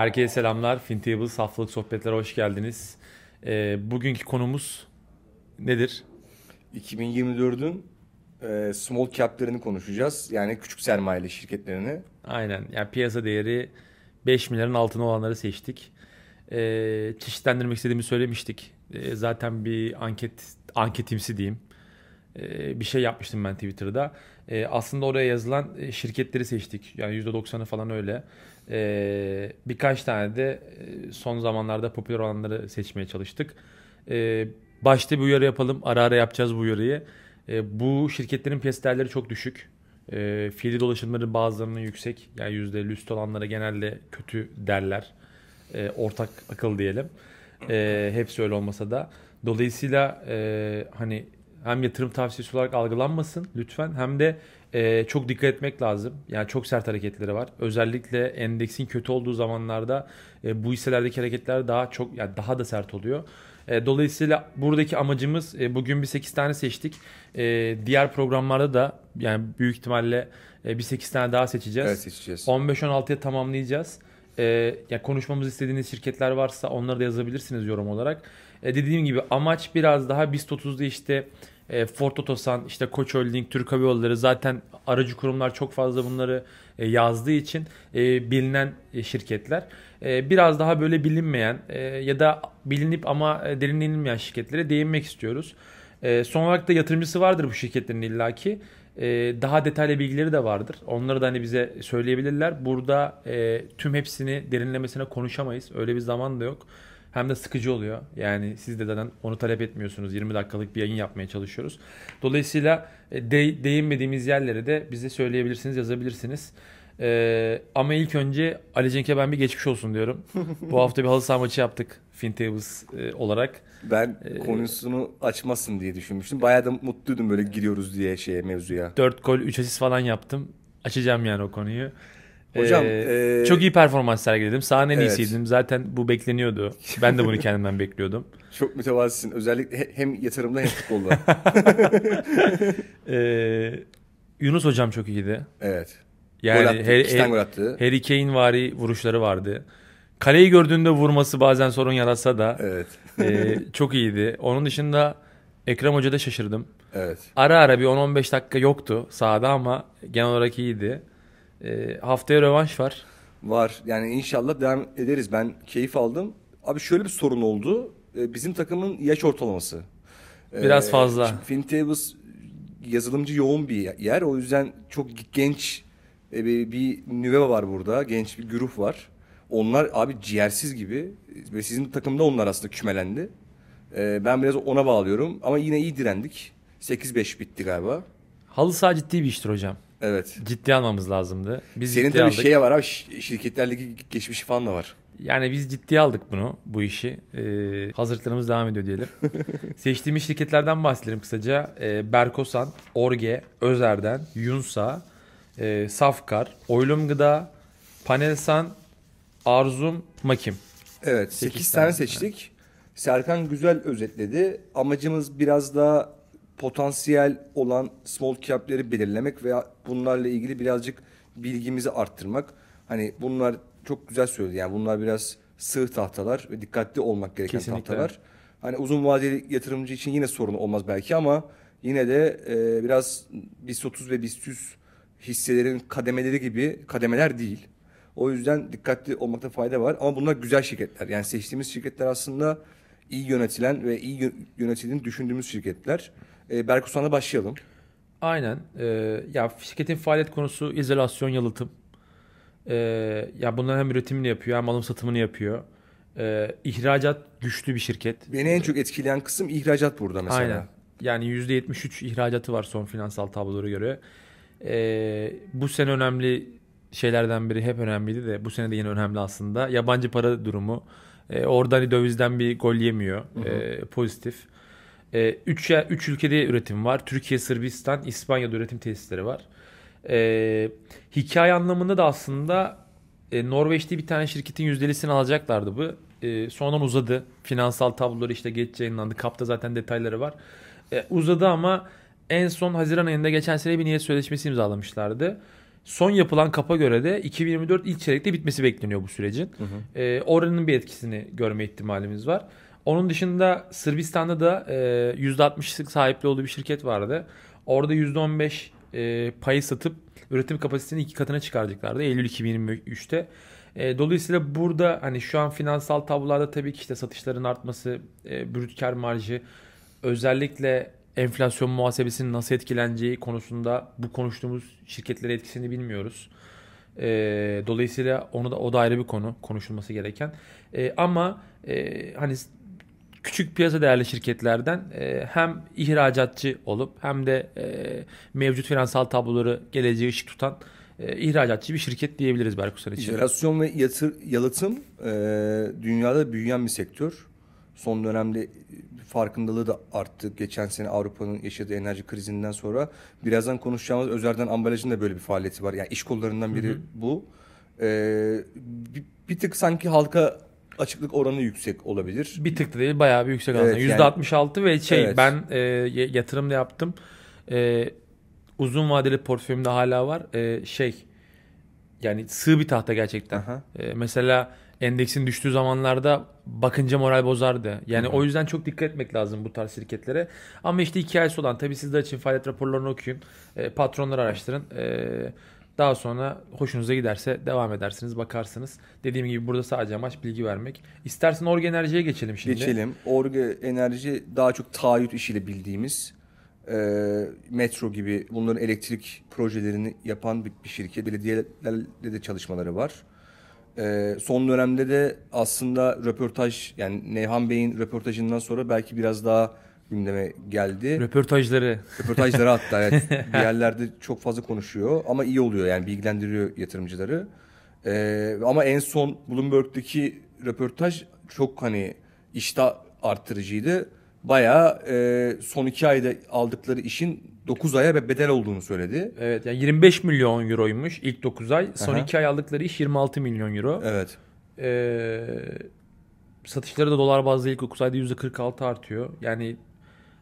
Herkese selamlar. FinTables haftalık sohbetlere hoş geldiniz. Ee, bugünkü konumuz nedir? 2024'ün e, small cap'lerini konuşacağız. Yani küçük sermayeli şirketlerini. Aynen. Yani piyasa değeri 5 milyarın altına olanları seçtik. Ee, çeşitlendirmek istediğimi söylemiştik. Ee, zaten bir anket anketimsi diyeyim. Ee, bir şey yapmıştım ben Twitter'da. Ee, aslında oraya yazılan e, şirketleri seçtik. Yani %90'ı falan öyle. Ee, birkaç tane de e, son zamanlarda popüler olanları seçmeye çalıştık. Ee, başta bir uyarı yapalım. Ara ara yapacağız bu uyarıyı. Ee, bu şirketlerin piyasa değerleri çok düşük. E, fiili dolaşımları bazılarının yüksek. Yani %50 üstü olanlara genelde kötü derler. E, ortak akıl diyelim. E, hepsi öyle olmasa da. Dolayısıyla e, hani hem yatırım tavsiyesi olarak algılanmasın lütfen hem de e, çok dikkat etmek lazım. Yani çok sert hareketleri var. Özellikle endeksin kötü olduğu zamanlarda e, bu hisselerdeki hareketler daha çok yani daha da sert oluyor. E, dolayısıyla buradaki amacımız e, bugün bir 8 tane seçtik. E, diğer programlarda da yani büyük ihtimalle e, bir 8 tane daha seçeceğiz. Evet seçeceğiz. 15-16'ya tamamlayacağız. E, ya konuşmamızı istediğiniz şirketler varsa onları da yazabilirsiniz yorum olarak. E, dediğim gibi amaç biraz daha BIST 30'da işte e, Ford Otosan, işte Koç Holding, Türk Hava Yolları zaten aracı kurumlar çok fazla bunları e, yazdığı için e, bilinen e, şirketler. E, biraz daha böyle bilinmeyen e, ya da bilinip ama e, derinlenilmeyen şirketlere değinmek istiyoruz. E, son olarak da yatırımcısı vardır bu şirketlerin illaki. E, daha detaylı bilgileri de vardır. Onları da hani bize söyleyebilirler. Burada e, tüm hepsini derinlemesine konuşamayız. Öyle bir zaman da yok. Hem de sıkıcı oluyor. Yani siz de zaten onu talep etmiyorsunuz. 20 dakikalık bir yayın yapmaya çalışıyoruz. Dolayısıyla e, de, değinmediğimiz yerleri de bize söyleyebilirsiniz, yazabilirsiniz. Ee, ama ilk önce Ali Cenk'e ben bir geçmiş olsun diyorum. Bu hafta bir halı saha maçı yaptık Fintables e, olarak. Ben konusunu açmasın diye düşünmüştüm. Bayağı da mutluydum böyle giriyoruz diye şeye mevzuya. 4 gol 3 asist falan yaptım. Açacağım yani o konuyu. Hocam, Ee, ee, çok iyi performans sergiledim. Sahanın en Evet. iyisiydim. Zaten bu bekleniyordu. Ben de bunu kendimden bekliyordum. Çok mütevazısın. Özellikle he- hem yatırımda hem futbolda. Ee, Yunus hocam çok iyiydi. evet. Yani gol attı. Harry- iki tane gol attı. Harry Kane vari vuruşları vardı. Kaleyi gördüğünde vurması bazen sorun yaratsa da Evet. e, çok iyiydi. Onun dışında Ekrem Hoca'da şaşırdım. Evet. Ara ara bir 10-15 dakika yoktu sahada ama genel olarak iyiydi. E, haftaya rövanş var. Var. Yani inşallah devam ederiz. Ben keyif aldım. Abi şöyle bir sorun oldu. Ee, Bizim takımın yaş ortalaması. Ee, Biraz fazla. Fintables yazılımcı yoğun bir yer. O yüzden çok genç e, bir, bir nüve var burada. Genç bir güruh var. Onlar abi ciğersiz gibi. Ve sizin takımda onlar aslında kümelendi. Ee, Ben biraz ona bağlıyorum. Ama yine iyi direndik. 8-5 bitti galiba. Halı saha ciddi bir iştir hocam. Evet. Ciddi almamız lazımdı. Biz Senin tabii aldık. şey var abi şi- şirketlerdeki geçmişi falan da var. Yani biz ciddiye aldık bunu, bu işi. Ee, hazırlıklarımız devam ediyor diyelim. Seçtiğimiz şirketlerden bahsedelim kısaca. Ee, Berkosan, Orge, Özer'den, Yunsa, e, Safkar, Oylum Gıda, Panelsan, Arzum, Makim. Evet, Sekiz 8 tane. tane seçtik. Serkan güzel özetledi. Amacımız biraz daha potansiyel olan small cap'leri belirlemek veya bunlarla ilgili birazcık bilgimizi arttırmak. Hani bunlar çok güzel söyledi. Yani bunlar biraz sığ tahtalar ve dikkatli olmak gereken Kesinlikle. tahtalar. Hani uzun vadeli yatırımcı için yine sorun olmaz belki ama yine de e, biraz BIST 30 ve BIST 100 hisselerin kademeleri gibi kademeler değil. O yüzden dikkatli olmakta fayda var. Ama bunlar güzel şirketler. Yani seçtiğimiz şirketler aslında iyi yönetilen ve iyi yö- yönetildiğini düşündüğümüz şirketler. E, Berkusan'la başlayalım. Aynen. Ee, ya şirketin faaliyet konusu izolasyon, yalıtım. Ee, ya bunların hem üretimini yapıyor hem alım satımını yapıyor. Ee, ihracat güçlü bir şirket. Beni en çok etkileyen kısım ihracat burada mesela. Aynen. Yani %73 ihracatı var son finansal tablolara göre. Ee, bu sene önemli şeylerden biri hep önemliydi de bu sene de yine önemli aslında. Yabancı para durumu. Ee, orada hani dövizden bir gol yemiyor. Ee, pozitif. Ee, üç, ya- üç ülkede üretim var. Türkiye, Sırbistan, İspanya'da üretim tesisleri var. Ee, hikaye anlamında da aslında e, Norveç'te bir tane şirketin %50'sini alacaklardı bu. E, sonradan uzadı. Finansal tabloları işte geç yayınlandı. Kapta zaten detayları var. E, uzadı ama en son Haziran ayında geçen sene bir niyet sözleşmesi imzalamışlardı. Son yapılan kapa göre de 2024 ilk çeyrekte bitmesi bekleniyor bu sürecin. Hı hı. E, oranın bir etkisini görme ihtimalimiz var. Onun dışında Sırbistan'da da e, %60'lık sahipli olduğu bir şirket vardı. Orada %15 e, payı satıp üretim kapasitesini iki katına çıkaracaklardı Eylül 2023'te. E, dolayısıyla burada hani şu an finansal tablolarda tabii ki işte satışların artması, e, brüt kar marjı özellikle enflasyon muhasebesinin nasıl etkileneceği konusunda bu konuştuğumuz şirketlere etkisini bilmiyoruz. E, dolayısıyla onu da o da ayrı bir konu konuşulması gereken. E, ama e, hani küçük piyasa değerli şirketlerden e, hem ihracatçı olup hem de e, mevcut finansal tabloları geleceği ışık tutan e, ihracatçı bir şirket diyebiliriz Berkusan için. İzolasyon ve yatır, yalıtım e, dünyada büyüyen bir sektör. Son dönemde farkındalığı da arttı. Geçen sene Avrupa'nın yaşadığı enerji krizinden sonra birazdan konuşacağımız Özer'den ambalajın da böyle bir faaliyeti var. Yani iş kollarından biri Hı hı. bu. E, bir, bir tık sanki halka açıklık oranı yüksek olabilir. Bir tık da değil bayağı bir yüksek Evet, alanda. yani- %66 ve şey Evet. ben e, yatırım da yaptım. E, uzun vadeli portföyümde hala var. E, şey yani sığ bir tahta gerçekten. Aha. E, mesela endeksin düştüğü zamanlarda bakınca moral bozardı. Yani Hı hı. o yüzden çok dikkat etmek lazım bu tarz şirketlere. Ama işte hikayesi olan tabii siz de açın faaliyet raporlarını okuyun. E, patronları araştırın. E, daha sonra hoşunuza giderse devam edersiniz, bakarsınız. Dediğim gibi burada sadece amaç bilgi vermek. İstersen Orge Enerji'ye geçelim şimdi. Geçelim. Orge Enerji daha çok taahhüt işiyle bildiğimiz e, metro gibi bunların elektrik projelerini yapan bir, bir şirket. Belediyelerle de çalışmaları var. E, son dönemde de aslında röportaj yani Nevhan Bey'in röportajından sonra belki biraz daha gündeme geldi. Röportajları. Röportajları hatta evet, bir yerlerde çok fazla konuşuyor ama iyi oluyor yani bilgilendiriyor yatırımcıları. Ee, ama en son Bloomberg'deki röportaj çok hani iştah arttırıcıydı. Bayağı e, son iki ayda aldıkları işin 9 aya bedel olduğunu söyledi. Evet yani 25 milyon euroymuş ilk 9 ay. Son Aha. 2 ay aldıkları iş 26 milyon euro. Evet. Ee, satışları da dolar bazlı ilk 9 ayda %46 artıyor. Yani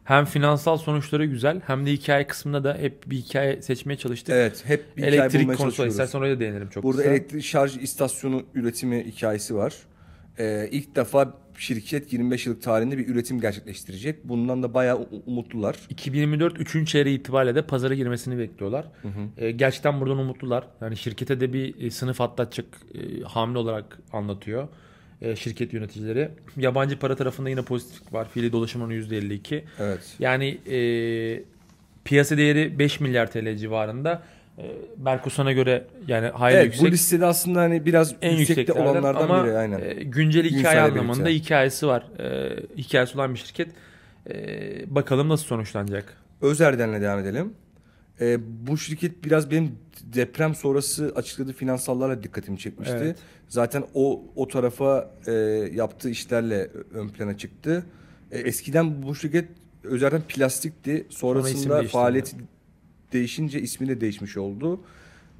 hem finansal sonuçları güzel hem de hikaye kısmında da hep bir hikaye seçmeye çalıştık. Evet. Hep bir hikaye Elektrik bulmaya konusunda çalışıyoruz. istersen oraya da değinelim çok Burada kısa. elektrik şarj istasyonu üretimi hikayesi var. Ee, ilk defa şirket 25 yıllık tarihinde bir üretim gerçekleştirecek. Bundan da bayağı umutlular. 2024 3. çeyreği itibariyle de pazara girmesini bekliyorlar. Ee, gerçekten buradan umutlular. Yani şirkete de bir e, sınıf atlatacak e, hamle olarak anlatıyor e, şirket yöneticileri. Yabancı para tarafında yine pozitiflik var. Fiili dolaşım oranı %52. Evet. Yani e, piyasa değeri 5 milyar TL civarında. E, göre yani hayli Evet yüksek. bu listede aslında hani biraz en yüksekte olanlardan ama biri aynen. e, güncel hikaye anlamında birlikte. hikayesi var. E, hikayesi olan bir şirket. E, bakalım nasıl sonuçlanacak. Özerden'le devam edelim. Ee, bu şirket biraz benim deprem sonrası açıkladığı finansallarla dikkatimi çekmişti. Evet. Zaten o o tarafa e, yaptığı işlerle ön plana çıktı. E, eskiden bu şirket Özerden plastikti. Sonrasında faaliyeti değişince ismi de değişmiş oldu.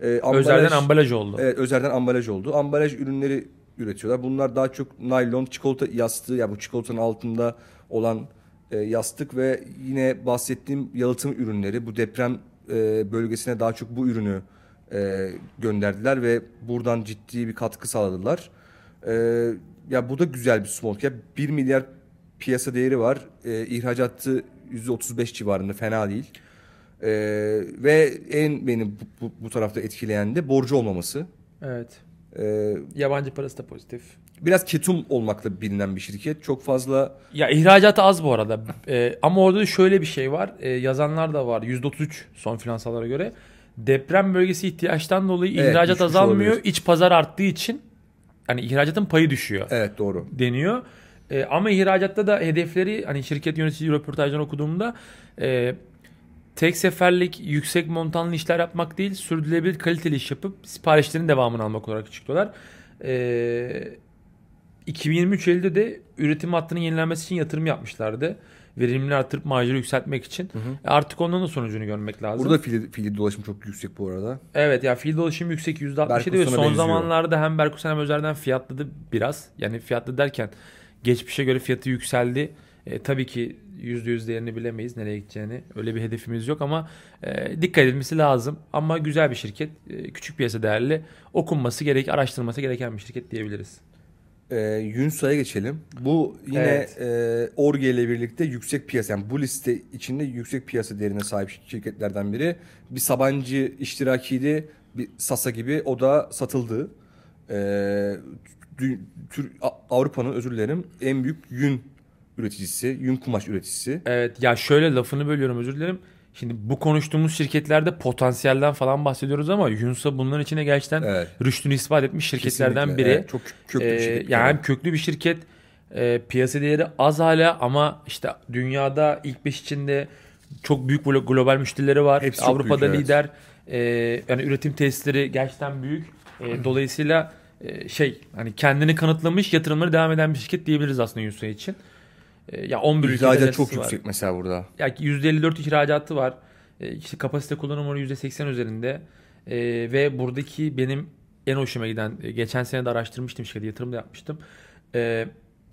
E, ambalaj- Özelden ambalaj oldu. Evet, Özer'den ambalaj oldu. Ambalaj ürünleri üretiyorlar. Bunlar daha çok naylon, çikolata yastığı ya bu çikolatanın altında olan e, yastık ve yine bahsettiğim yalıtım ürünleri. Bu deprem e, bölgesine daha çok bu ürünü e, gönderdiler ve buradan ciddi bir katkı sağladılar. E, ya bu da güzel bir small cap. 1 milyar piyasa değeri var. E, ihracatı %35 civarında fena değil. E, ve en beni bu, bu, bu tarafta etkileyen de borcu olmaması. Evet. E, Yabancı parası da pozitif. Biraz ketum olmakla bilinen bir şirket. Çok fazla Ya ihracatı az bu arada. E, ama orada da şöyle bir şey var. E, yazanlar da var. %33 son finansallara göre. Deprem bölgesi ihtiyaçtan dolayı Evet, ihracat azalmıyor. olabilir. İç pazar arttığı için hani ihracatın payı düşüyor. evet doğru. deniyor. E, ama ihracatta da hedefleri hani şirket yönetici röportajdan okuduğumda e, tek seferlik yüksek montanlı işler yapmak değil sürdürülebilir kaliteli iş yapıp siparişlerin devamını almak olarak açıklıyorlar. E, 2023 Eylül'de de üretim hattının yenilenmesi için yatırım yapmışlardı. Verimliliğini artırıp marjları yükseltmek için. E, artık ondan da sonucunu görmek lazım. Burada fiili, fiili dolaşım çok yüksek bu arada. Evet ya fiil dolaşım yüksek %67 ve son benziyor. zamanlarda hem Berkusan hem Özer'den fiyatladı biraz. Yani fiyatlı derken geçmişe göre fiyatı yükseldi. E, tabii ki %100 değerini bilemeyiz nereye gideceğini. Öyle bir hedefimiz yok ama e, dikkat edilmesi lazım. Ama güzel bir şirket. E, küçük piyasa değerli. Okunması gerek, araştırılması gereken bir şirket diyebiliriz. E, Yunsa'ya geçelim. Bu yine Evet. e, Orge ile birlikte yüksek piyasa yani bu liste içinde yüksek piyasa değerine sahip şirketlerden biri. Bir Sabancı iştirakiydi. Bir Sasa gibi o da satıldı. E, Avrupa'nın özür dilerim en büyük yün üreticisi, yün kumaş üreticisi. Evet ya şöyle lafını bölüyorum özür dilerim. Şimdi bu konuştuğumuz şirketlerde potansiyelden falan bahsediyoruz ama Yunsa bunların içine gerçekten Evet. rüştünü ispat etmiş şirketlerden Kesinlikle. biri. Evet, çok köklü bir Ee, şirket. yani hem köklü bir şirket e, piyasa değeri az hala ama işte dünyada ilk 5 içinde çok büyük glo- global müşterileri var. Hepsi Avrupa'da büyük, evet. lider. E, yani üretim tesisleri gerçekten büyük. E, dolayısıyla e, şey hani kendini kanıtlamış yatırımları devam eden bir şirket diyebiliriz aslında Yunsa için. E, ya 11 ülkede İhracat çok var. yüksek mesela burada. Yani %54 ihracatı var. E, işte kapasite kullanım oranı %80 üzerinde. E, ve buradaki benim en hoşuma giden, e, geçen sene de araştırmıştım şirkete, yatırım da yapmıştım. E,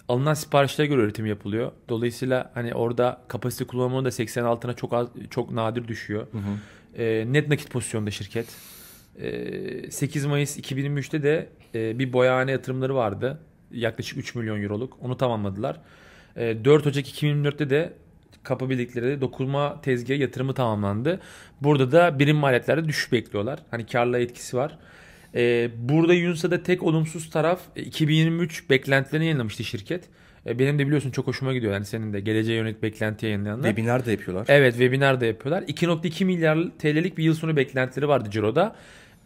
alınan siparişlere göre üretim yapılıyor. Dolayısıyla hani orada kapasite kullanım oranı da 80 altına çok az, çok nadir düşüyor. E, net nakit pozisyonda şirket. E, 8 Mayıs 2023'te de e, bir boyahane yatırımları vardı. Yaklaşık 3 milyon euroluk. Onu tamamladılar. E, 4 Ocak 2024'te de kapabildikleri dokunma tezgahı yatırımı tamamlandı. Burada da birim maliyetlerde düşüş bekliyorlar. Hani karla etkisi var. E, burada Yunsa'da tek olumsuz taraf e, 2023 beklentilerini yayınlamıştı şirket. E, benim de biliyorsun çok hoşuma gidiyor. Yani senin de geleceğe yönelik beklenti yayınlayanlar. Webinar da yapıyorlar. Evet webinar da yapıyorlar. 2.2 milyar TL'lik bir yıl sonu beklentileri vardı Ciro'da.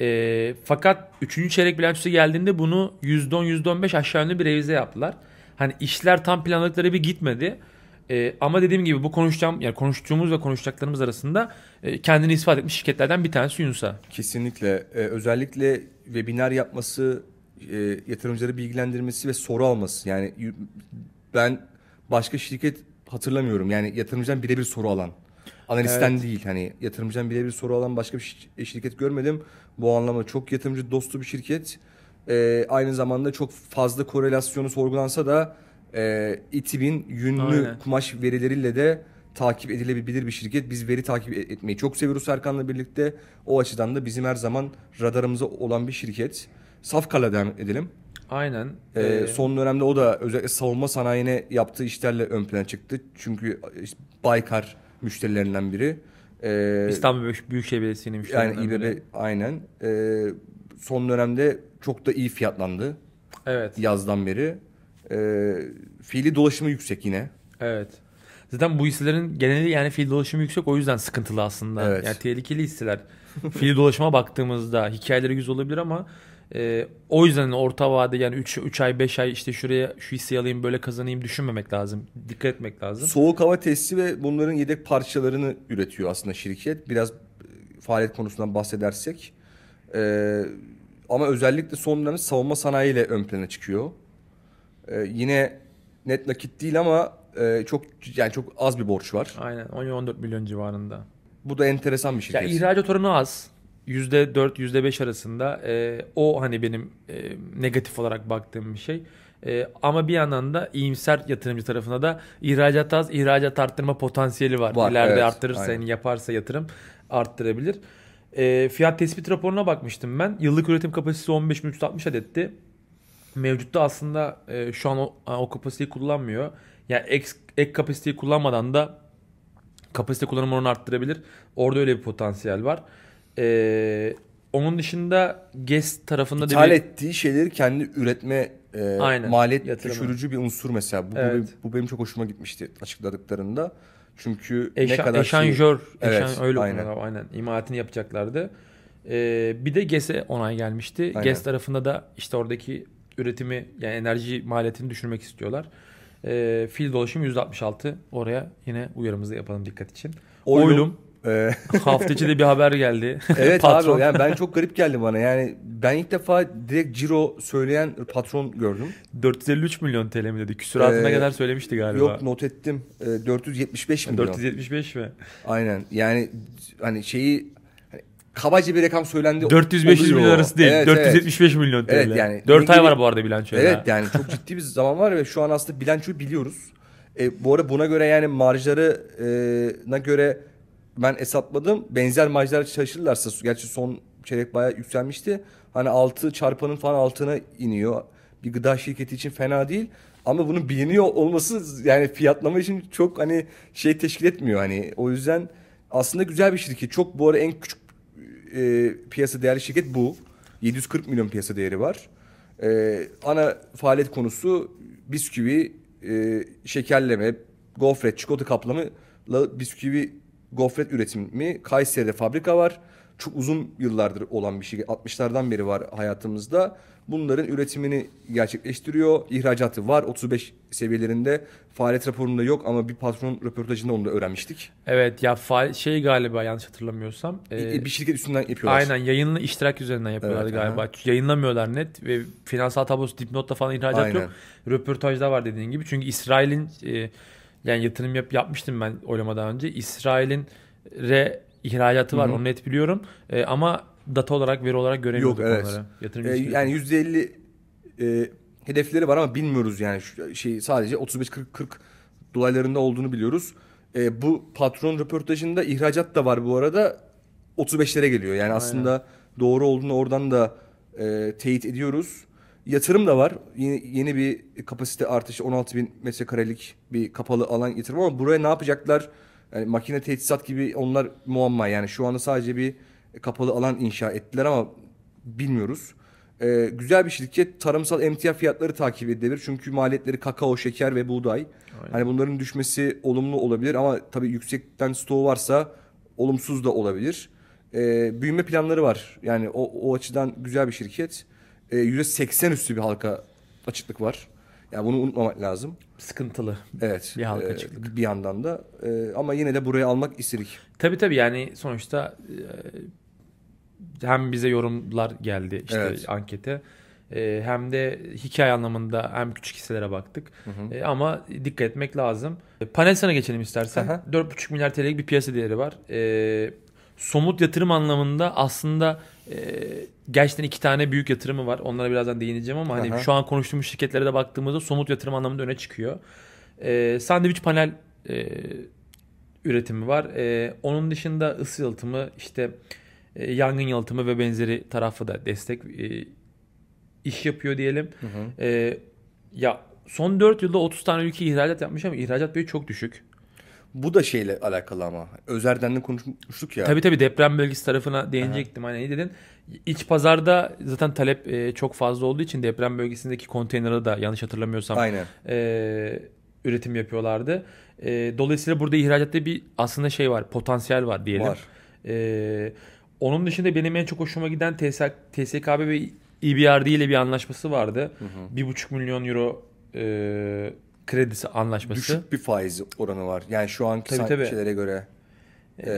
Ee, fakat 3. çeyrek bilançosu geldiğinde bunu %10 %15 aşağı yönlü bir revize yaptılar. Hani işler tam planladıkları gibi gitmedi. Ee, ama dediğim gibi bu konuşacağım yani konuştuğumuz ve konuşacaklarımız arasında e, kendini ispat etmiş şirketlerden bir tanesi Yunsa. Kesinlikle. Ee, özellikle webinar yapması, e, yatırımcıları bilgilendirmesi ve soru alması. Yani ben başka şirket hatırlamıyorum. Yani yatırımcıdan birebir soru alan. Analistten Evet. değil. Hani yatırımcıdan birebir soru alan başka bir şi- şirket görmedim. Bu anlamda çok yatırımcı dostu bir şirket. Ee, aynı zamanda çok fazla korelasyonu sorgulansa da e, İTİB'in yünlü Aynen. kumaş verileriyle de takip edilebilir bir şirket. Biz veri takip e- etmeyi çok seviyoruz Serkan'la birlikte. O açıdan da bizim her zaman radarımızda olan bir şirket. Safkal'a devam edelim. Aynen. Ee, Ee, son dönemde o da özellikle savunma sanayine yaptığı işlerle ön plana çıktı. Çünkü işte Baykar müşterilerinden biri. Ee, İstanbul Büyük- Büyükşehir Belediyesi'nin yani müşterilerinden biri. İBB aynen. Ee, son dönemde çok da iyi fiyatlandı Evet. yazdan beri. Ee, fiili dolaşımı yüksek yine. Evet. Zaten bu hisselerin geneli yani fiil dolaşımı yüksek o yüzden sıkıntılı aslında. Evet. Yani tehlikeli hisseler. fiil dolaşıma baktığımızda hikayeleri güzel olabilir ama e, o yüzden orta vade yani 3 3 ay 5 ay işte şuraya şu hisseyi alayım böyle kazanayım düşünmemek lazım. Dikkat etmek lazım. Soğuk hava testi ve bunların yedek parçalarını üretiyor aslında şirket. Biraz e, faaliyet konusundan bahsedersek. Ee, ama özellikle son dönemde savunma sanayiyle ön plana çıkıyor. Ee, yine net nakit değil ama e, çok yani çok az bir borç var. Aynen 10-14 milyon civarında. Bu da enteresan bir Ya şirket. ihracat oranı az. %4 %5 arasında. E, o hani benim e, negatif olarak baktığım bir şey. E, ama bir yandan da iyimser yatırımcı tarafına da ihracat az, ihracat arttırma potansiyeli var. Var, İleride evet, arttırırsa, aynen. yani yaparsa yatırım arttırabilir. E, fiyat tespit raporuna bakmıştım ben. Yıllık üretim kapasitesi 15.360 adetti. Mevcutta aslında e, şu an o, o kapasiteyi kullanmıyor. Yani ek, ek kapasiteyi kullanmadan da kapasite kullanım oranını arttırabilir. Orada öyle bir potansiyel var. Ee, onun dışında GES tarafında da İthal bir... ettiği şeyleri kendi üretme e, Aynen, maliyet yatırımı. düşürücü bir unsur mesela. Bu, bu Evet. benim, bu benim çok hoşuma gitmişti açıkladıklarında. Çünkü Eşan, ne kadar şey- eşanjör, Evet, eşan, öyle aynen. aynen. aynen. İmalatını yapacaklardı. Ee, bir de GES'e onay gelmişti. Aynen. GES tarafında da işte oradaki üretimi yani enerji maliyetini düşürmek istiyorlar. Ee, fil dolaşım %66. Oraya yine uyarımızı yapalım dikkat için. Oylum. Oylum. E, Hafta içi de bir haber geldi. Evet Patron. abi yani ben çok garip geldi bana. Yani ben ilk defa direkt ciro söyleyen patron gördüm. 453 milyon TL mi dedi? Küsuratına Ee, kadar söylemişti galiba. Yok not ettim. E, 475 milyon. 475 mi? Aynen. Yani hani şeyi hani kabaca bir rakam söylendi. 400-500 oluyor. milyon arası değil. Evet, 475 milyon TL. Evet, yani 4 ay ilgili- var bu arada bilançoda. Evet yani çok ciddi bir zaman var ve şu an aslında bilançoyu biliyoruz. E, bu arada buna göre yani marjlarına göre ben hesapladım. Benzer marjlar çalışırlarsa gerçi son çeyrek bayağı yükselmişti. Hani 6 çarpanın falan altına iniyor. Bir gıda şirketi için fena değil. Ama bunun biliniyor olması yani fiyatlama için çok hani şey teşkil etmiyor hani. O yüzden aslında güzel bir şirket. Çok bu arada en küçük e, piyasa değerli şirket bu. 740 milyon piyasa değeri var. E, ana faaliyet konusu bisküvi, e, şekerleme, gofret, çikolata kaplama bisküvi gofret üretimi. Kayseri'de fabrika var. Çok uzun yıllardır olan bir şey. 60'lardan beri var hayatımızda. Bunların üretimini gerçekleştiriyor. İhracatı var 35 seviyelerinde. Faaliyet raporunda yok ama bir patron röportajında onu da öğrenmiştik. Evet ya şey galiba yanlış hatırlamıyorsam. E, bir şirket üstünden yapıyorlar. Aynen yayınlı iştirak üzerinden yapıyorlar Evet, galiba. aha. Yayınlamıyorlar net ve finansal tablosu dipnotta falan ihracat Aynen. yok. Röportajda var dediğin gibi. Çünkü İsrail'in e, yani yatırım yap, yapmıştım ben oylamadan önce. İsrail'in re ihracatı var Hı hı. onu net biliyorum. E, ama data olarak veri olarak göremiyorduk Yok, evet. onları. Yatırım E, yani %50 e, hedefleri var ama bilmiyoruz yani şu şey sadece 35-40 40 dolaylarında olduğunu biliyoruz. E, bu patron röportajında ihracat da var bu arada 35'lere geliyor. Yani aslında doğru olduğunu oradan da e, teyit ediyoruz. Yatırım da var. Yeni, yeni bir kapasite artışı 16 bin metrekarelik bir kapalı alan yatırım ama buraya ne yapacaklar? Yani makine tesisat gibi onlar muamma. Yani şu anda sadece bir kapalı alan inşa ettiler ama bilmiyoruz. Ee, güzel bir şirket. Tarımsal emtia fiyatları takip edilebilir. Çünkü maliyetleri kakao, şeker ve buğday. Aynen. Hani bunların düşmesi olumlu olabilir ama tabii yüksekten stoğu varsa olumsuz da olabilir. Ee, büyüme planları var. Yani o, o açıdan güzel bir şirket. Ee, %80 üstü bir halka açıklık var. Yani bunu unutmamak lazım. Sıkıntılı. Evet. Bir halka e, açıklık. Bir yandan da. E, ama yine de buraya almak istedik. Tabii tabii yani sonuçta e, hem bize yorumlar geldi işte Evet. ankete e, hem de hikaye anlamında hem küçük hisselere baktık. E, ama dikkat etmek lazım. E, Panelsana geçelim istersen. Aha. 4,5 milyar TL'lik bir piyasa değeri var. E, somut yatırım anlamında aslında e, gerçekten iki tane büyük yatırımı var. Onlara birazdan değineceğim ama hani Aha. şu an konuştuğumuz şirketlere de baktığımızda somut yatırım anlamında öne çıkıyor. E, sandviç panel e, üretimi var. E, onun dışında ısı yalıtımı, işte e, yangın yalıtımı ve benzeri tarafı da destek e, iş yapıyor diyelim. E, ya son 4 yılda 30 tane ülke ihracat yapmış ama ihracat boyu çok düşük. Bu da şeyle alakalı ama. Özer'den de konuşmuştuk ya. Tabii tabii deprem bölgesi tarafına değinecektim. Hani ne dedin? İç pazarda zaten talep e, çok fazla olduğu için deprem bölgesindeki konteynere da yanlış hatırlamıyorsam Aynen. e, üretim yapıyorlardı. E, dolayısıyla burada ihracatta bir aslında şey var, potansiyel var diyelim. Var. E, onun dışında benim en çok hoşuma giden TS, TSKB ve EBRD ile bir anlaşması vardı. Bir buçuk milyon euro e, kredisi anlaşması. Düşük bir faiz oranı var. Yani şu anki Tabii, tabii. şeylere göre. Ee,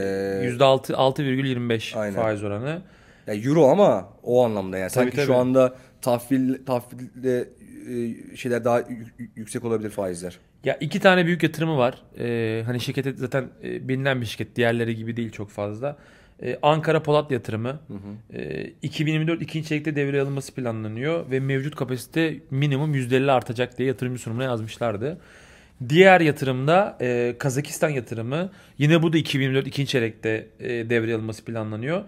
%6 6,25 Aynen. faiz oranı. ya euro ama o anlamda yani. Tabii, Sanki tabii. şu anda tahvil tahvilde e, şeyler daha yüksek olabilir faizler. Ya iki tane büyük yatırımı var. Ee, hani şirket zaten e, bilinen bir şirket. Diğerleri gibi değil çok fazla. Ee, Ankara Polat yatırımı. Ee, 2024 ikinci çeyrekte devreye alınması planlanıyor ve mevcut kapasite minimum %50 artacak diye yatırımcı sunumuna yazmışlardı. Diğer yatırımda e, Kazakistan yatırımı. Yine bu da 2024 ikinci çeyrekte e, devreye alınması planlanıyor.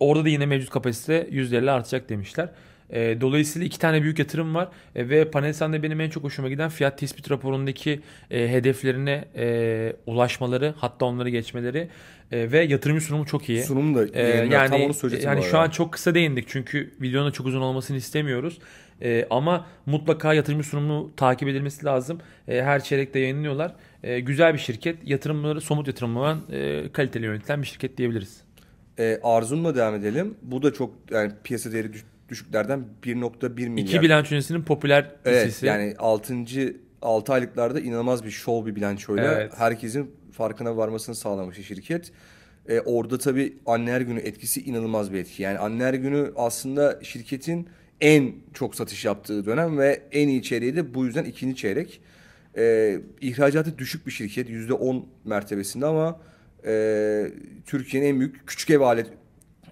Orada da yine mevcut kapasite %50 artacak demişler. E, dolayısıyla iki tane büyük yatırım var E, ve Panelsan'da benim en çok hoşuma giden fiyat tespit raporundaki e, hedeflerine e, ulaşmaları hatta onları geçmeleri e, ve yatırımcı sunumu çok iyi. Sunum da yayınlar. yani tam onu söyleyecektim yani şu an çok kısa değindik çünkü videonun da çok uzun olmasını istemiyoruz. Ee, ama mutlaka yatırımcı sunumunu takip edilmesi lazım. Ee, her çeyrekte yayınlıyorlar. Ee, güzel bir şirket. Yatırımları somut yatırımlanan e, kaliteli yönetilen bir şirket diyebiliriz. E, Arzum'la devam edelim. Bu da çok yani piyasa değeri düşüklerden 1.1 milyar. İki bilanço öncesinin popüler Evet hissesi. yani 6. 6 aylıklarda inanılmaz bir şov bir bilançoyla Evet. herkesin farkına varmasını sağlamış şirket. Ee, orada tabii anneler günü etkisi inanılmaz bir etki. Yani anneler günü aslında şirketin en çok satış yaptığı dönem ve en iyi çeyreği de bu yüzden ikinci çeyrek. Ee, ihracatı düşük bir şirket %10 mertebesinde ama e, Türkiye'nin en büyük küçük ev alet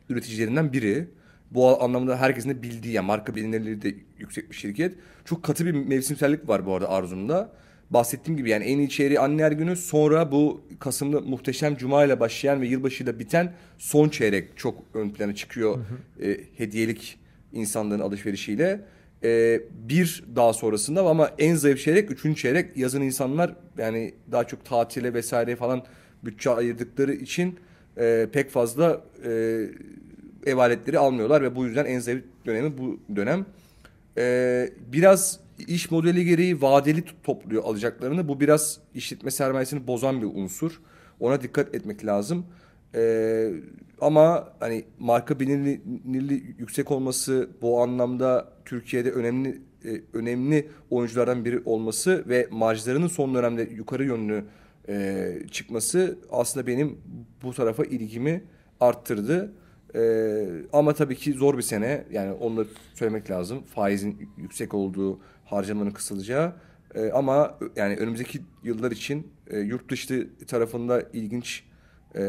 üreticilerinden biri. Bu anlamda herkesin de bildiği yani marka bilinirliği de yüksek bir şirket. Çok katı bir mevsimsellik var bu arada Arzum'da. bahsettiğim gibi yani en iyi çeyreği Anneler Günü sonra bu Kasım'da muhteşem Cuma ile başlayan ve yılbaşıyla biten son çeyrek çok ön plana çıkıyor e, hediyelik insanların alışverişiyle. E, bir daha sonrasında ama en zayıf çeyrek üçüncü çeyrek yazın insanlar yani daha çok tatile vesaire falan bütçe ayırdıkları için e, pek fazla e, ev aletleri almıyorlar ve bu yüzden en zayıf dönemi bu dönem. E, biraz iş modeli gereği vadeli topluyor alacaklarını. Bu biraz işletme sermayesini bozan bir unsur. Ona dikkat etmek lazım. Ee, ama hani marka bilinirliği yüksek olması bu anlamda Türkiye'de önemli e, önemli oyunculardan biri olması ve marjlarının son dönemde yukarı yönlü e, çıkması aslında benim bu tarafa ilgimi arttırdı. E, ama tabii ki zor bir sene yani onu da söylemek lazım. Faizin yüksek olduğu, harcamanın kısılacağı. E, ama yani önümüzdeki yıllar için e, yurt dışı tarafında ilginç e,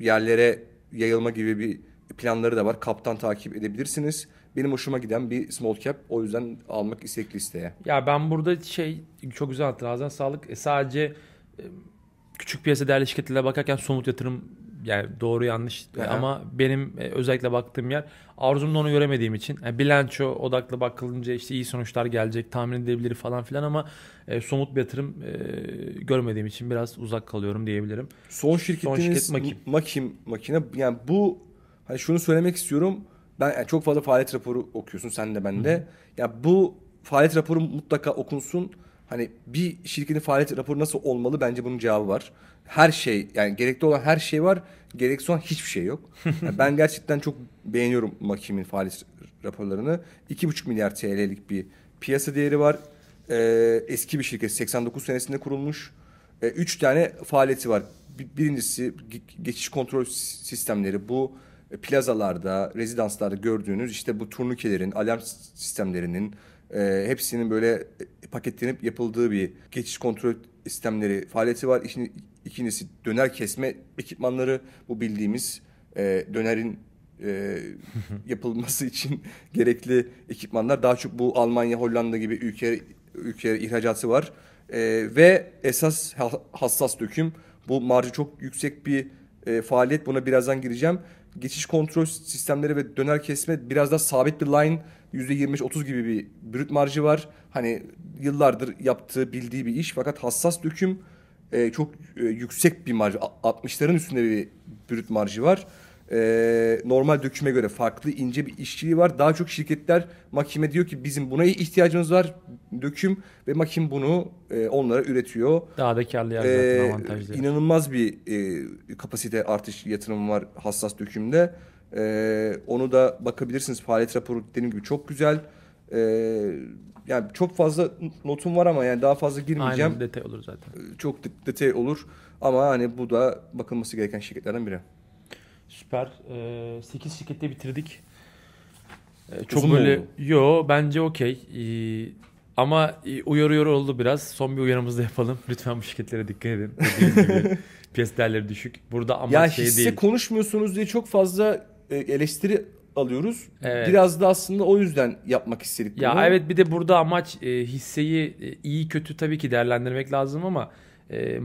yerlere yayılma gibi bir planları da var. Kaptan takip edebilirsiniz. Benim hoşuma giden bir small cap. O yüzden almak istekli listeye. Ya ben burada şey çok güzel attın. Ağzına sağlık. E, sadece e, küçük piyasa değerli şirketlere bakarken somut yatırım yani doğru yanlış Aha. ama benim e, özellikle baktığım yer arzumda onu göremediğim için yani bilanço odaklı bakılınca işte iyi sonuçlar gelecek tahmin edilebilir falan filan ama e, somut bir yatırım e, görmediğim için biraz uzak kalıyorum diyebilirim. Son şirketiniz Son şirket Makim. Makim makine yani bu hani şunu söylemek istiyorum ben yani çok fazla faaliyet raporu okuyorsun sen de ben de. Ya bu faaliyet raporu mutlaka okunsun. Hani bir şirketin faaliyet raporu nasıl olmalı bence bunun cevabı var her şey yani gerekli olan her şey var. Gereksiz olan hiçbir şey yok. Yani ben gerçekten çok beğeniyorum Makim'in faaliyet raporlarını. 2,5 milyar TL'lik bir piyasa değeri var. Ee, eski bir şirket 89 senesinde kurulmuş. Ee, üç tane faaliyeti var. Birincisi geçiş kontrol sistemleri. Bu plazalarda, rezidanslarda gördüğünüz işte bu turnukelerin, alarm sistemlerinin e, hepsinin böyle paketlenip yapıldığı bir geçiş kontrol sistemleri faaliyeti var. İşin İkincisi döner kesme ekipmanları bu bildiğimiz e, dönerin e, yapılması için gerekli ekipmanlar. Daha çok bu Almanya, Hollanda gibi ülke ülke ihracatı var. E, ve esas hassas döküm bu marjı çok yüksek bir e, faaliyet. Buna birazdan gireceğim. Geçiş kontrol sistemleri ve döner kesme biraz da sabit bir line %25-30 gibi bir brüt marjı var. Hani yıllardır yaptığı, bildiği bir iş fakat hassas döküm e, çok e, yüksek bir marj. 60'ların üstünde bir brüt marjı var. E, normal döküme göre farklı ince bir işçiliği var. Daha çok şirketler makine diyor ki bizim buna ihtiyacımız var döküm ve makin bunu e, onlara üretiyor. Daha da karlı yer zaten e, avantajlı. İnanılmaz bir e, kapasite artış yatırımı var hassas dökümde. E, onu da bakabilirsiniz. Faaliyet raporu dediğim gibi çok güzel. Eee yani çok fazla notum var ama yani daha fazla girmeyeceğim. Aynen detay olur zaten. Ee, çok detay olur ama hani bu da bakılması gereken şirketlerden biri. Süper. Ee, 8 şirkette bitirdik. Ee, çok Uzun böyle yo bence okey. Ee, ama e, uyarıyor oldu biraz. Son bir uyarımızı da yapalım. Lütfen bu şirketlere dikkat edin. gibi piyasa değerleri düşük. Burada ama ya şey değil. Ya konuşmuyorsunuz diye çok fazla e, eleştiri alıyoruz. Evet. Biraz da aslında o yüzden yapmak istedik bunu. Ya evet bir de burada amaç e, hisseyi e, iyi kötü tabii ki değerlendirmek lazım ama e,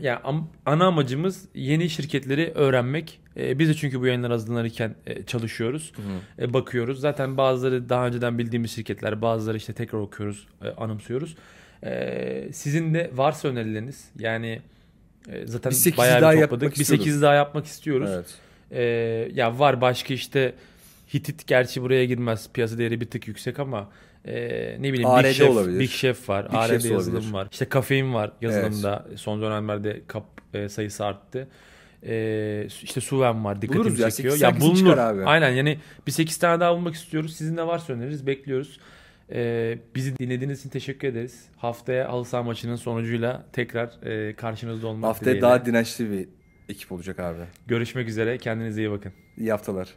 yani ana amacımız yeni şirketleri öğrenmek. E, biz de çünkü bu yayınlar hazırlanırken e, çalışıyoruz. E, bakıyoruz. Zaten bazıları daha önceden bildiğimiz şirketler, bazıları işte tekrar okuyoruz, e, anımsıyoruz. E, sizin de varsa önerileriniz yani e, zaten bayağı bir topladık. Bir 8 daha yapmak istiyoruz. Evet. E, ya var başka işte Hitit gerçi buraya girmez. Piyasa değeri bir tık yüksek ama e, ne bileyim ARD Big Chef, olabilir. Big Chef var. Big ARD yazılım olabilir. var. İşte kafein var yazılımda. Evet. Son dönemlerde kap e, sayısı arttı. E, işte Suven var. Dikkatimi Buluruz çekiyor. Ya, ya bulunur. Abi. Aynen yani bir 8 tane daha bulmak istiyoruz. Sizin de varsa öneririz. Bekliyoruz. Ee, bizi dinlediğiniz için teşekkür ederiz. Haftaya halı saha maçının sonucuyla tekrar e, karşınızda olmak Haftaya dileğiyle. daha dirençli bir ekip olacak abi. Görüşmek üzere. Kendinize iyi bakın. İyi haftalar.